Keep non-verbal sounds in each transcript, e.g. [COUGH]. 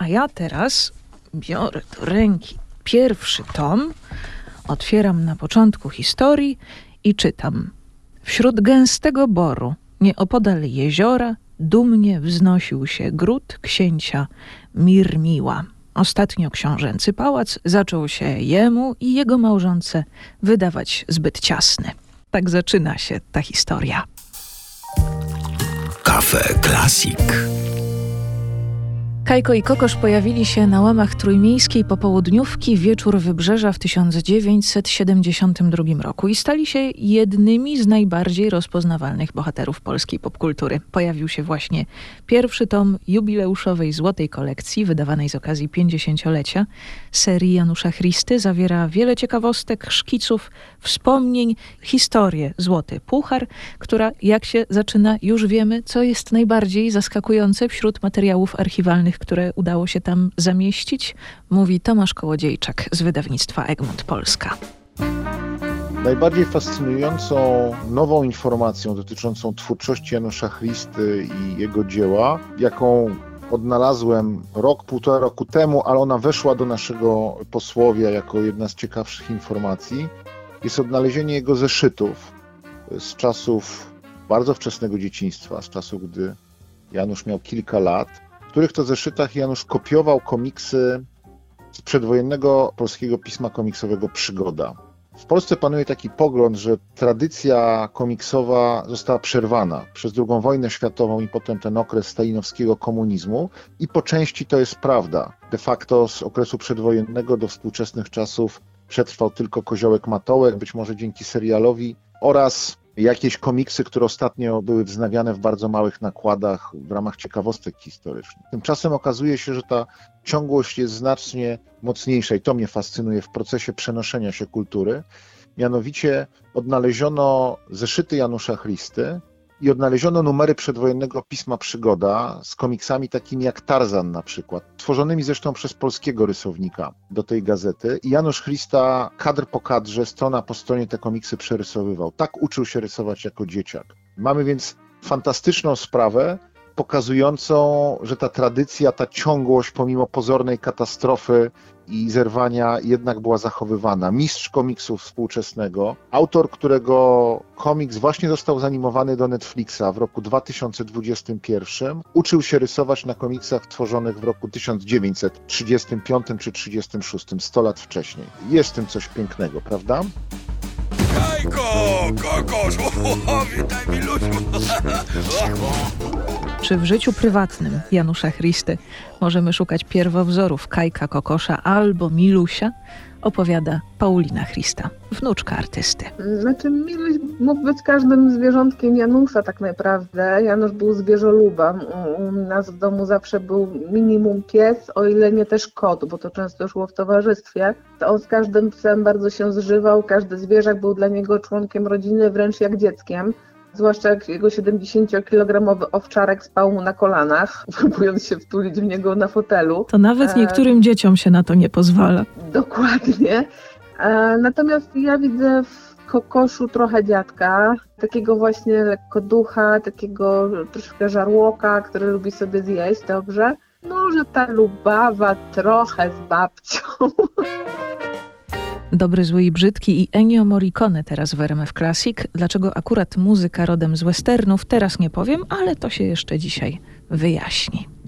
A ja teraz biorę do ręki pierwszy tom, otwieram na początku historii i czytam. Wśród gęstego boru, nieopodal jeziora, dumnie wznosił się gród księcia Mirmiła. Ostatnio książęcy pałac zaczął się jemu i jego małżonce wydawać zbyt ciasny. Tak zaczyna się ta historia. Kafe Klasik. Kajko i Kokosz pojawili się na łamach trójmiejskiej popołudniówki Wieczór Wybrzeża w 1972 roku i stali się jednymi z najbardziej rozpoznawalnych bohaterów polskiej popkultury. Pojawił się właśnie pierwszy tom jubileuszowej złotej kolekcji wydawanej z okazji 50-lecia serii Janusza Christy. Zawiera wiele ciekawostek, szkiców, wspomnień, historię Złoty Puchar, która jak się zaczyna już wiemy, co jest najbardziej zaskakujące wśród materiałów archiwalnych które udało się tam zamieścić, mówi Tomasz Kołodziejczak z wydawnictwa Egmont Polska. Najbardziej fascynującą nową informacją dotyczącą twórczości Janusza Christy i jego dzieła, jaką odnalazłem rok, półtora roku temu, ale ona weszła do naszego posłowia jako jedna z ciekawszych informacji, jest odnalezienie jego zeszytów z czasów bardzo wczesnego dzieciństwa, z czasów, gdy Janusz miał kilka lat których to zeszytach Janusz kopiował komiksy z przedwojennego polskiego pisma komiksowego Przygoda. W Polsce panuje taki pogląd, że tradycja komiksowa została przerwana przez II wojnę światową i potem ten okres stalinowskiego komunizmu i po części to jest prawda. De facto z okresu przedwojennego do współczesnych czasów przetrwał tylko Koziołek Matołek, być może dzięki serialowi oraz jakieś komiksy, które ostatnio były wznawiane w bardzo małych nakładach w ramach ciekawostek historycznych. Tymczasem okazuje się, że ta ciągłość jest znacznie mocniejsza i to mnie fascynuje w procesie przenoszenia się kultury. Mianowicie odnaleziono zeszyty Janusza Christy, i odnaleziono numery przedwojennego pisma Przygoda z komiksami takimi jak Tarzan na przykład, tworzonymi zresztą przez polskiego rysownika do tej gazety. I Janusz Christa kadr po kadrze, strona po stronie te komiksy przerysowywał. Tak uczył się rysować jako dzieciak. Mamy więc fantastyczną sprawę, pokazującą, że ta tradycja, ta ciągłość pomimo pozornej katastrofy i zerwania jednak była zachowywana. Mistrz komiksu współczesnego, autor, którego komiks właśnie został zanimowany do Netflixa w roku 2021, uczył się rysować na komiksach tworzonych w roku 1935 czy 36, 100 lat wcześniej. Jest w tym coś pięknego, prawda? Kajko, kokosz, [LAUGHS] witaj Milusiu. [LAUGHS] Czy w życiu prywatnym Janusza Christy możemy szukać pierwowzorów Kajka Kokosza albo Milusia? Opowiada Paulina Christa, wnuczka artysty. Znaczy Miluś mógł być każdym zwierzątkiem Janusza tak naprawdę. Janusz był zwierzolubem. U nas w domu zawsze był minimum pies, o ile nie też kot, bo to często szło w towarzystwie. To on z każdym psem bardzo się zżywał, każdy zwierzak był dla niego członkiem rodziny, wręcz jak dzieckiem. Zwłaszcza jak jego 70-kilogramowy owczarek spał mu na kolanach, [LAUGHS] próbując się wtulić w niego na fotelu. To nawet niektórym e... dzieciom się na to nie pozwala. Dokładnie. E... Natomiast ja widzę w kokoszu trochę dziadka, takiego właśnie lekko ducha, takiego troszkę żarłoka, który lubi sobie zjeść dobrze. Może ta lubawa trochę z babcią. [LAUGHS] Dobry, zły i brzydki i Ennio Morricone teraz w RMF Classic. Dlaczego akurat muzyka rodem z westernów, teraz nie powiem, ale to się jeszcze dzisiaj wyjaśni.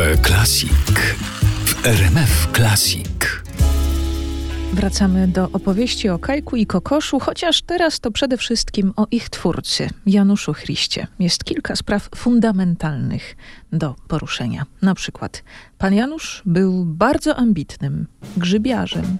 Cafe Classic w RMF Classic. Wracamy do opowieści o Kajku i Kokoszu, chociaż teraz to przede wszystkim o ich twórcy, Januszu Christie. Jest kilka spraw fundamentalnych do poruszenia. Na przykład pan Janusz był bardzo ambitnym grzybiarzem.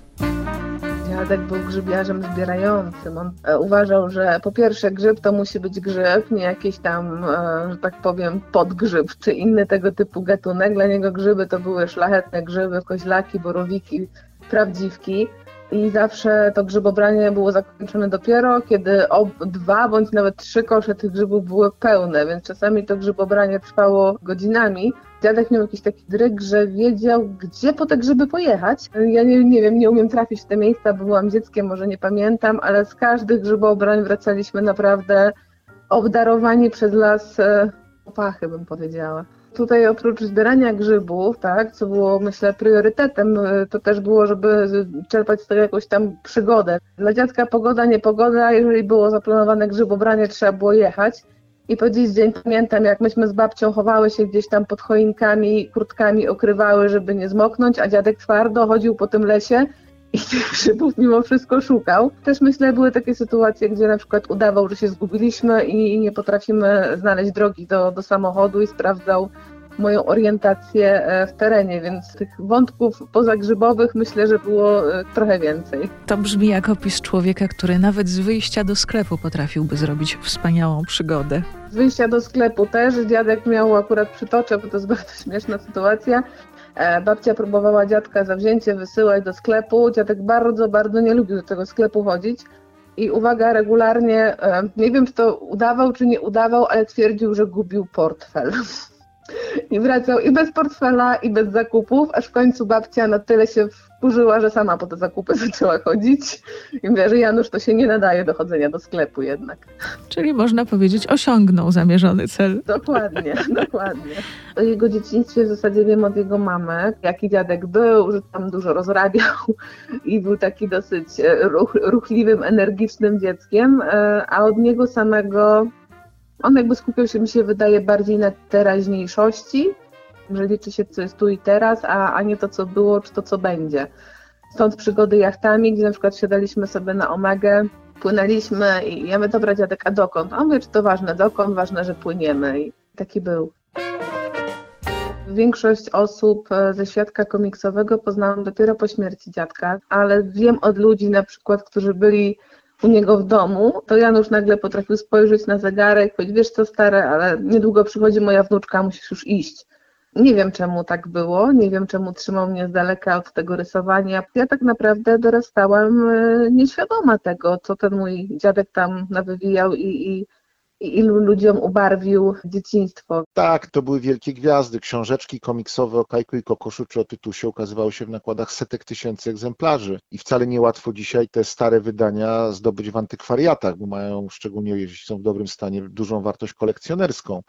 Dziadek był grzybiarzem zbierającym. On e, uważał, że po pierwsze grzyb to musi być grzyb, nie jakiś tam, e, że tak powiem, podgrzyb czy inny tego typu gatunek. Dla niego grzyby to były szlachetne grzyby, koźlaki, borowiki, prawdziwki. I zawsze to grzybobranie było zakończone dopiero, kiedy dwa bądź nawet trzy kosze tych grzybów były pełne, więc czasami to grzybobranie trwało godzinami. Dziadek miał jakiś taki dryg, że wiedział, gdzie po te grzyby pojechać. Ja nie, nie wiem, nie umiem trafić w te miejsca, bo byłam dzieckiem, może nie pamiętam, ale z każdych grzybobrań wracaliśmy naprawdę obdarowani przez las e, opachy, bym powiedziała. Tutaj oprócz zbierania grzybów, tak, co było myślę priorytetem, y, to też było, żeby czerpać z tego jakąś tam przygodę. Dla dziadka pogoda, niepogoda, jeżeli było zaplanowane grzybobranie, trzeba było jechać. I po dziś dzień pamiętam, jak myśmy z babcią chowały się gdzieś tam pod choinkami, kurtkami okrywały, żeby nie zmoknąć, a dziadek twardo chodził po tym lesie i [LAUGHS] tych grzybów mimo wszystko szukał. Też myślę, były takie sytuacje, gdzie na przykład udawał, że się zgubiliśmy i nie potrafimy znaleźć drogi do, do samochodu i sprawdzał moją orientację e, w terenie, więc tych wątków pozagrzybowych myślę, że było e, trochę więcej. To brzmi jak opis człowieka, który nawet z wyjścia do sklepu potrafiłby zrobić wspaniałą przygodę. Z wyjścia do sklepu też. Dziadek miał akurat przytoczę, bo to jest bardzo [LAUGHS] śmieszna sytuacja. E, babcia próbowała dziadka zawzięcie wysyłać do sklepu. Dziadek bardzo, bardzo nie lubił do tego sklepu chodzić. I uwaga, regularnie, nie wiem czy to udawał, czy nie udawał, ale twierdził, że gubił portfel. [LAUGHS] I wracał i bez portfela, i bez zakupów, aż w końcu babcia na tyle się wkurzyła, że sama po te zakupy [LAUGHS] zaczęła chodzić. I mówię, że Janusz to się nie nadaje do chodzenia do sklepu jednak. Czyli można powiedzieć, osiągnął zamierzony cel. Dokładnie, [LAUGHS] dokładnie. O jego dzieciństwie w zasadzie wiem od jego mamy, jaki dziadek był, że tam dużo rozrabiał i był taki dosyć e, ruch, ruchliwym, energicznym dzieckiem, e, a od niego samego on jakby skupiał się, mi się wydaje, bardziej na teraźniejszości, że liczy się, co jest tu i teraz, a, a nie to, co było, czy to, co będzie. Stąd przygody jachtami, gdzie na przykład siadaliśmy sobie na Omegę, płynęliśmy i ja mówię, dobra dziadek, a dokąd? A on mówi, czy to ważne, dokąd? Ważne, że płyniemy. I taki był. Większość osób e, ze świadka komiksowego poznałam dopiero po śmierci dziadka, ale wiem od ludzi na przykład, którzy byli u niego w domu, to Janusz nagle potrafił spojrzeć na zegarek, powiedzieć, wiesz co stare, ale niedługo przychodzi moja wnuczka, musisz już iść. Nie wiem czemu tak było, nie wiem czemu trzymał mnie z daleka od tego rysowania. Ja tak naprawdę dorastałam e, nieświadoma tego, co ten mój dziadek tam nawywijał i, i i ilu ludziom ubarwił dzieciństwo. Tak, to były wielkie gwiazdy. Książeczki komiksowe o Kajku i Kokoszu czy o Tytusie ukazywały się w nakładach setek tysięcy egzemplarzy. I wcale niełatwo dzisiaj te stare wydania zdobyć w antykwariatach, bo mają, szczególnie jeśli są w dobrym stanie, dużą wartość kolekcjonerską.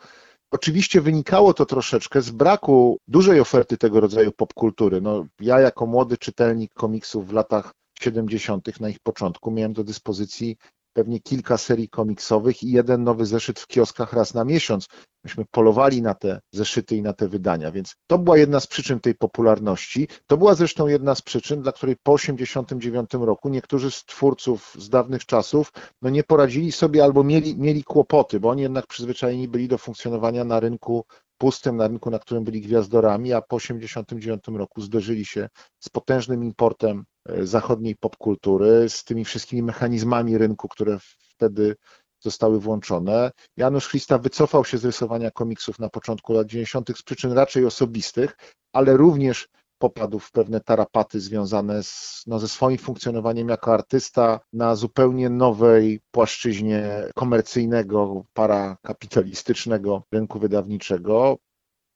Oczywiście wynikało to troszeczkę z braku dużej oferty tego rodzaju popkultury. No, ja jako młody czytelnik komiksów w latach 70. na ich początku miałem do dyspozycji pewnie kilka serii komiksowych i jeden nowy zeszyt w kioskach raz na miesiąc. Myśmy polowali na te zeszyty i na te wydania, więc to była jedna z przyczyn tej popularności. To była zresztą jedna z przyczyn, dla której po 1989 roku niektórzy z twórców z dawnych czasów no nie poradzili sobie albo mieli, mieli kłopoty, bo oni jednak przyzwyczajeni byli do funkcjonowania na rynku pustym, na rynku, na którym byli gwiazdorami, a po 1989 roku zderzyli się z potężnym importem E, zachodniej popkultury, z tymi wszystkimi mechanizmami rynku, które wtedy zostały włączone. Janusz Christa wycofał się z rysowania komiksów na początku lat 90. z przyczyn raczej osobistych, ale również popadł w pewne tarapaty związane z, no, ze swoim funkcjonowaniem jako artysta na zupełnie nowej płaszczyźnie komercyjnego, parakapitalistycznego rynku wydawniczego.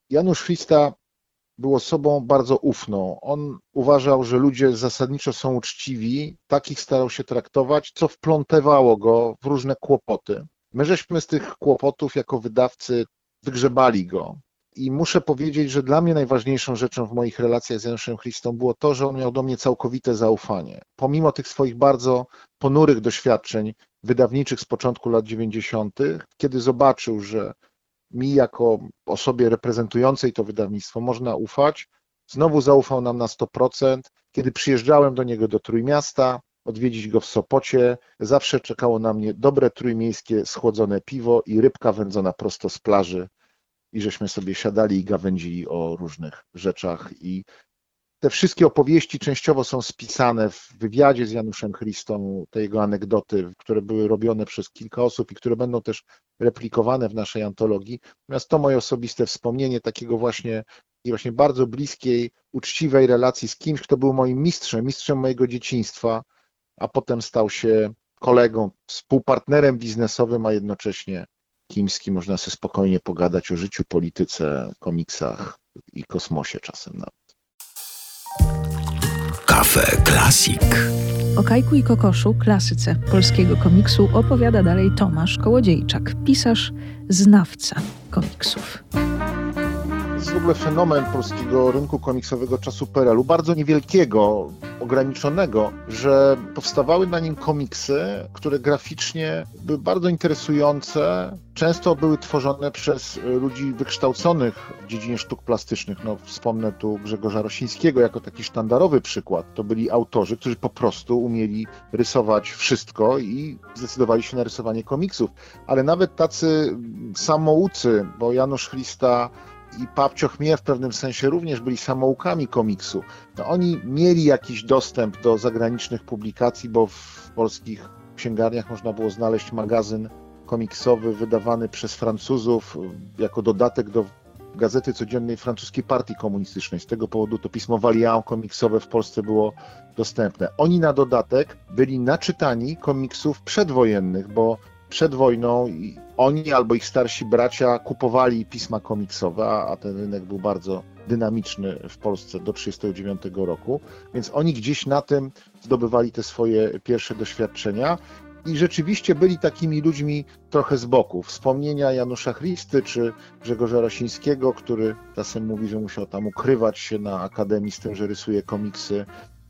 Janusz Christa był osobą bardzo ufną. On uważał, że ludzie zasadniczo są uczciwi, takich starał się traktować, co wplątywało go w różne kłopoty. My żeśmy z tych kłopotów jako wydawcy wygrzebali go. I muszę powiedzieć, że dla mnie najważniejszą rzeczą w moich relacjach z Januszem Christą było to, że on miał do mnie całkowite zaufanie. Pomimo tych swoich bardzo ponurych doświadczeń wydawniczych z początku lat 90., kiedy zobaczył, że mi jako osobie reprezentującej to wydawnictwo można ufać. Znowu zaufał nam na 100%. Kiedy przyjeżdżałem do niego do Trójmiasta, odwiedzić go w Sopocie, zawsze czekało na mnie dobre trójmiejskie schłodzone piwo i rybka wędzona prosto z plaży. I żeśmy sobie siadali i gawędzili o różnych rzeczach. I te wszystkie opowieści częściowo są spisane w wywiadzie z Januszem Christą, te jego anegdoty, które były robione przez kilka osób i które będą też replikowane w naszej antologii. Natomiast to moje osobiste wspomnienie takiego właśnie, właśnie bardzo bliskiej, uczciwej relacji z kimś, kto był moim mistrzem, mistrzem mojego dzieciństwa, a potem stał się kolegą, współpartnerem biznesowym, a jednocześnie kimś, z kim można sobie spokojnie pogadać o życiu, polityce, komiksach i kosmosie czasem nawet. Kafe Klasik. O Kajku i Kokoszu, klasyce polskiego komiksu, opowiada dalej Tomasz Kołodziejczak, pisarz, znawca komiksów jest w ogóle fenomen polskiego rynku komiksowego czasu PRL-u, bardzo niewielkiego, ograniczonego, że powstawały na nim komiksy, które graficznie były bardzo interesujące, często były tworzone przez ludzi wykształconych w dziedzinie sztuk plastycznych. No, wspomnę tu Grzegorza Rosińskiego jako taki sztandarowy przykład. To byli autorzy, którzy po prostu umieli rysować wszystko i zdecydowali się na rysowanie komiksów. Ale nawet tacy samoucy, bo Janusz Christa i Papcio Chmiel w pewnym sensie również byli samoukami komiksu. No, oni mieli jakiś dostęp do zagranicznych publikacji, bo w polskich księgarniach można było znaleźć magazyn komiksowy wydawany przez Francuzów jako dodatek do gazety codziennej francuskiej partii komunistycznej. Z tego powodu to pismo Valiant komiksowe w Polsce było dostępne. Oni na dodatek byli naczytani komiksów przedwojennych, bo przed wojną oni albo ich starsi bracia kupowali pisma komiksowe, a ten rynek był bardzo dynamiczny w Polsce do 1939 roku, więc oni gdzieś na tym zdobywali te swoje pierwsze doświadczenia i rzeczywiście byli takimi ludźmi trochę z boku. Wspomnienia Janusza Christy czy Grzegorza Rosińskiego, który czasem mówi, że musiał tam ukrywać się na akademii z tym, że rysuje komiksy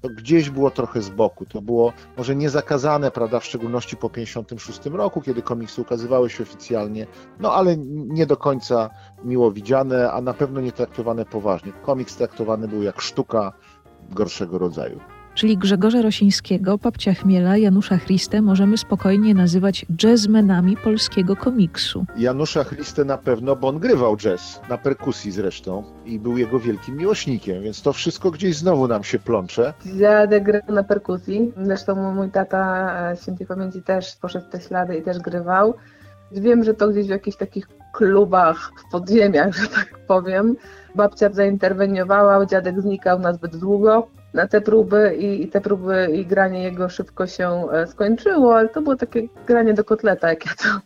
to gdzieś było trochę z boku. To było może niezakazane, prawda, w szczególności po 56 roku, kiedy komiksy ukazywały się oficjalnie, no ale nie do końca miło widziane, a na pewno nie traktowane poważnie. Komiks traktowany był jak sztuka gorszego rodzaju czyli Grzegorza Rosińskiego, Papcia Chmiela, Janusza Christę możemy spokojnie nazywać jazzmenami polskiego komiksu. Janusza Christę na pewno, bo on grywał jazz, na perkusji zresztą i był jego wielkim miłośnikiem, więc to wszystko gdzieś znowu nam się plącze. Dziadek grał na perkusji, zresztą mój tata e, świętej pamięci też poszedł te ślady i też grywał. Wiem, że to gdzieś w jakichś takich klubach w podziemiach, że tak powiem. Babcia zainterweniowała, dziadek znikał na zbyt długo na te próby i, i, te próby i granie jego szybko się e, skończyło, ale to było takie granie do kotleta, jak ja to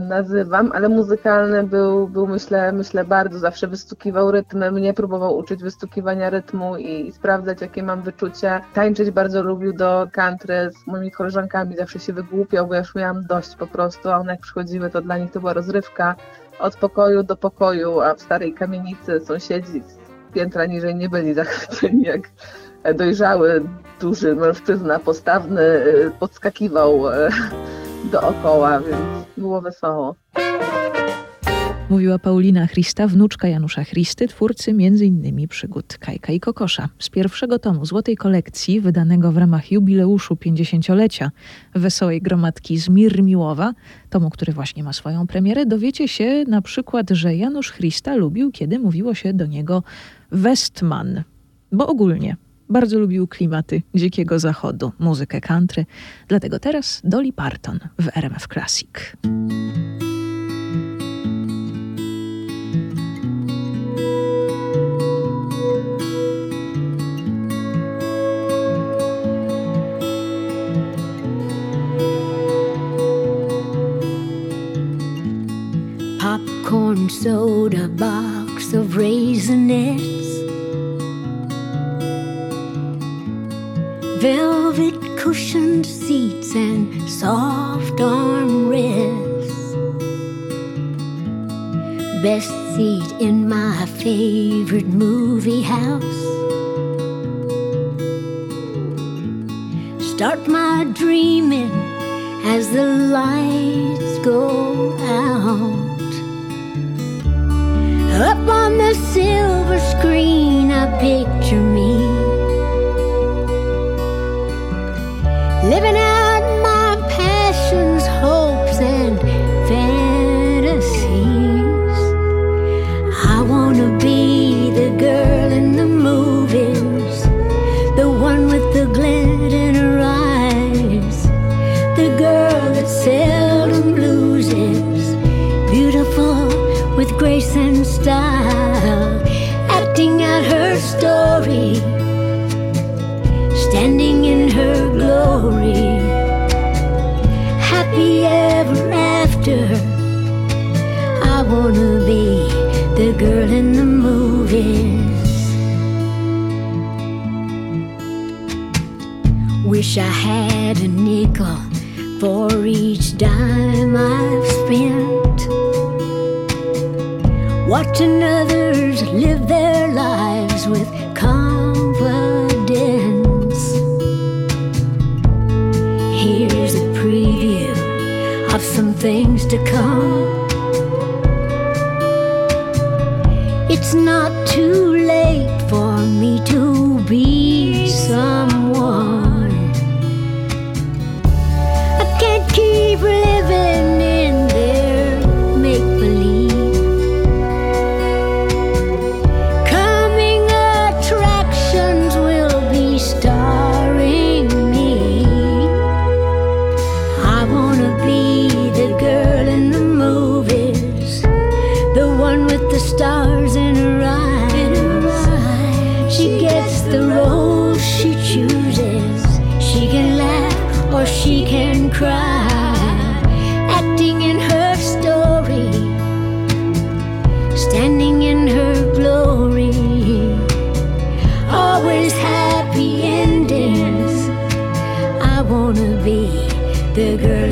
nazywam, ale muzykalny był, był myślę, myślę bardzo, zawsze wystukiwał rytmy, mnie próbował uczyć wystukiwania rytmu i, i sprawdzać, jakie mam wyczucie. Tańczyć bardzo lubił do country z moimi koleżankami, zawsze się wygłupiał, bo ja już miałam dość po prostu, a one jak przychodziły, to dla nich to była rozrywka. Od pokoju do pokoju, a w starej kamienicy sąsiedzi piętra niżej nie byli [LAUGHS] zachwyceni, jak dojrzały, duży mężczyzna, postawny, y, podskakiwał y, dookoła, więc było wesoło. Mówiła Paulina Christa, wnuczka Janusza Christy, twórcy m.in. przygód Kajka i Kokosza. Z pierwszego tomu złotej kolekcji, wydanego w ramach jubileuszu 50-lecia Wesołej Gromadki z Mirmiłowa, tomu, który właśnie ma swoją premierę, dowiecie się na przykład, że Janusz Christa lubił, kiedy mówiło się do niego Westman, bo ogólnie bardzo lubił klimaty dzikiego zachodu, muzykę country. Dlatego teraz Dolly Parton w RMF Classic. Popcorn soda box of raisinets velvet cushioned seats and soft armrests. Best seat in my favorite movie house. Start my dreaming as the lights go out. Up on the silver screen, I picture me happy ever after. I wanna be the girl in the movies. Wish I had a nickel for each dime I've spent. Watching others live their lives with things to come. It's not too standing in her glory. Always happy endings. I wanna be the girl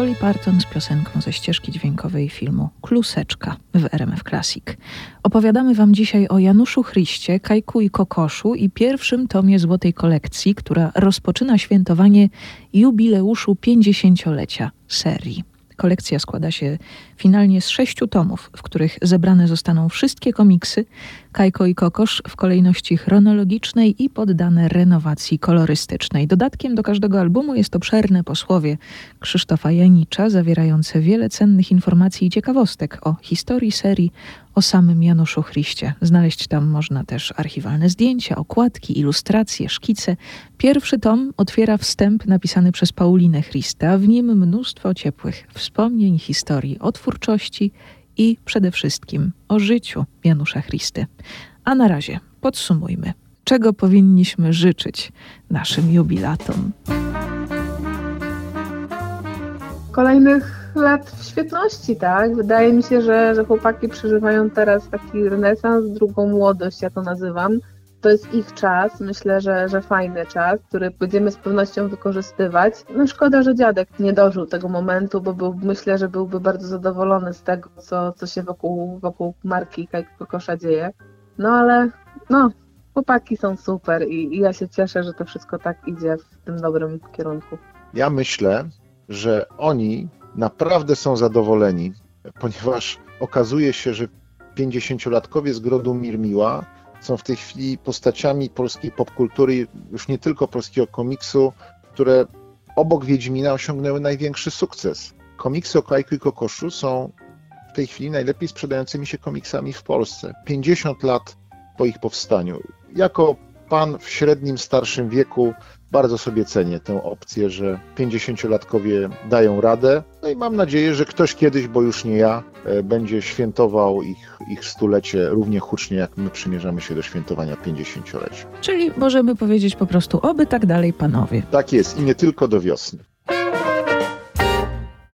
Dolly Parton z piosenką ze ścieżki dźwiękowej filmu Kluseczka w RMF Classic. Opowiadamy Wam dzisiaj o Januszu Chryście, Kajku i Kokoszu i pierwszym tomie Złotej Kolekcji, która rozpoczyna świętowanie jubileuszu 50-lecia serii. Kolekcja składa się finalnie z sześciu tomów, w których zebrane zostaną wszystkie komiksy Kajko i Kokosz w kolejności chronologicznej i poddane renowacji kolorystycznej. Dodatkiem do każdego albumu jest obszerne posłowie Krzysztofa Janicza, zawierające wiele cennych informacji i ciekawostek o historii serii, o samym Januszu Chryście. Znaleźć tam można też archiwalne zdjęcia, okładki, ilustracje, szkice. Pierwszy tom otwiera wstęp napisany przez Paulinę Christa, w nim mnóstwo ciepłych wspomnień, historii o twórczości i przede wszystkim o życiu Janusza Christy. A na razie podsumujmy, czego powinniśmy życzyć naszym jubilatom. Kolejnych lat w świetności, tak? Wydaje mi się, że, że chłopaki przeżywają teraz taki renesans, drugą młodość, ja to nazywam. to jest ich czas, myślę, że, że fajny czas, który będziemy z pewnością wykorzystywać. No szkoda, że dziadek nie dożył tego momentu, bo był, myślę, że byłby bardzo zadowolony z tego, co, co się wokół, wokół marki Kajko Kosza dzieje. No ale no, chłopaki są super i, i ja się cieszę, że to wszystko tak idzie w tym dobrym kierunku. Ja myślę, że oni naprawdę są zadowoleni, ponieważ okazuje się, że 50-latkowie z Grodu Mirmiła są w tej chwili postaciami polskiej popkultury, już nie tylko polskiego komiksu, które obok Wiedźmina osiągnęły największy sukces. Komiksy o Kajku i Kokoszu są w tej chwili najlepiej sprzedającymi się komiksami w Polsce. 50 lat po ich powstaniu. Jako pan w średnim, starszym wieku bardzo sobie cenię tę opcję, że 50-latkowie dają radę. No i mam nadzieję, że ktoś kiedyś, bo już nie ja, e, będzie świętował ich, ich stulecie równie hucznie, jak my przymierzamy się do świętowania 50-lecia. Czyli możemy powiedzieć po prostu, oby tak dalej panowie. Tak jest i nie tylko do wiosny.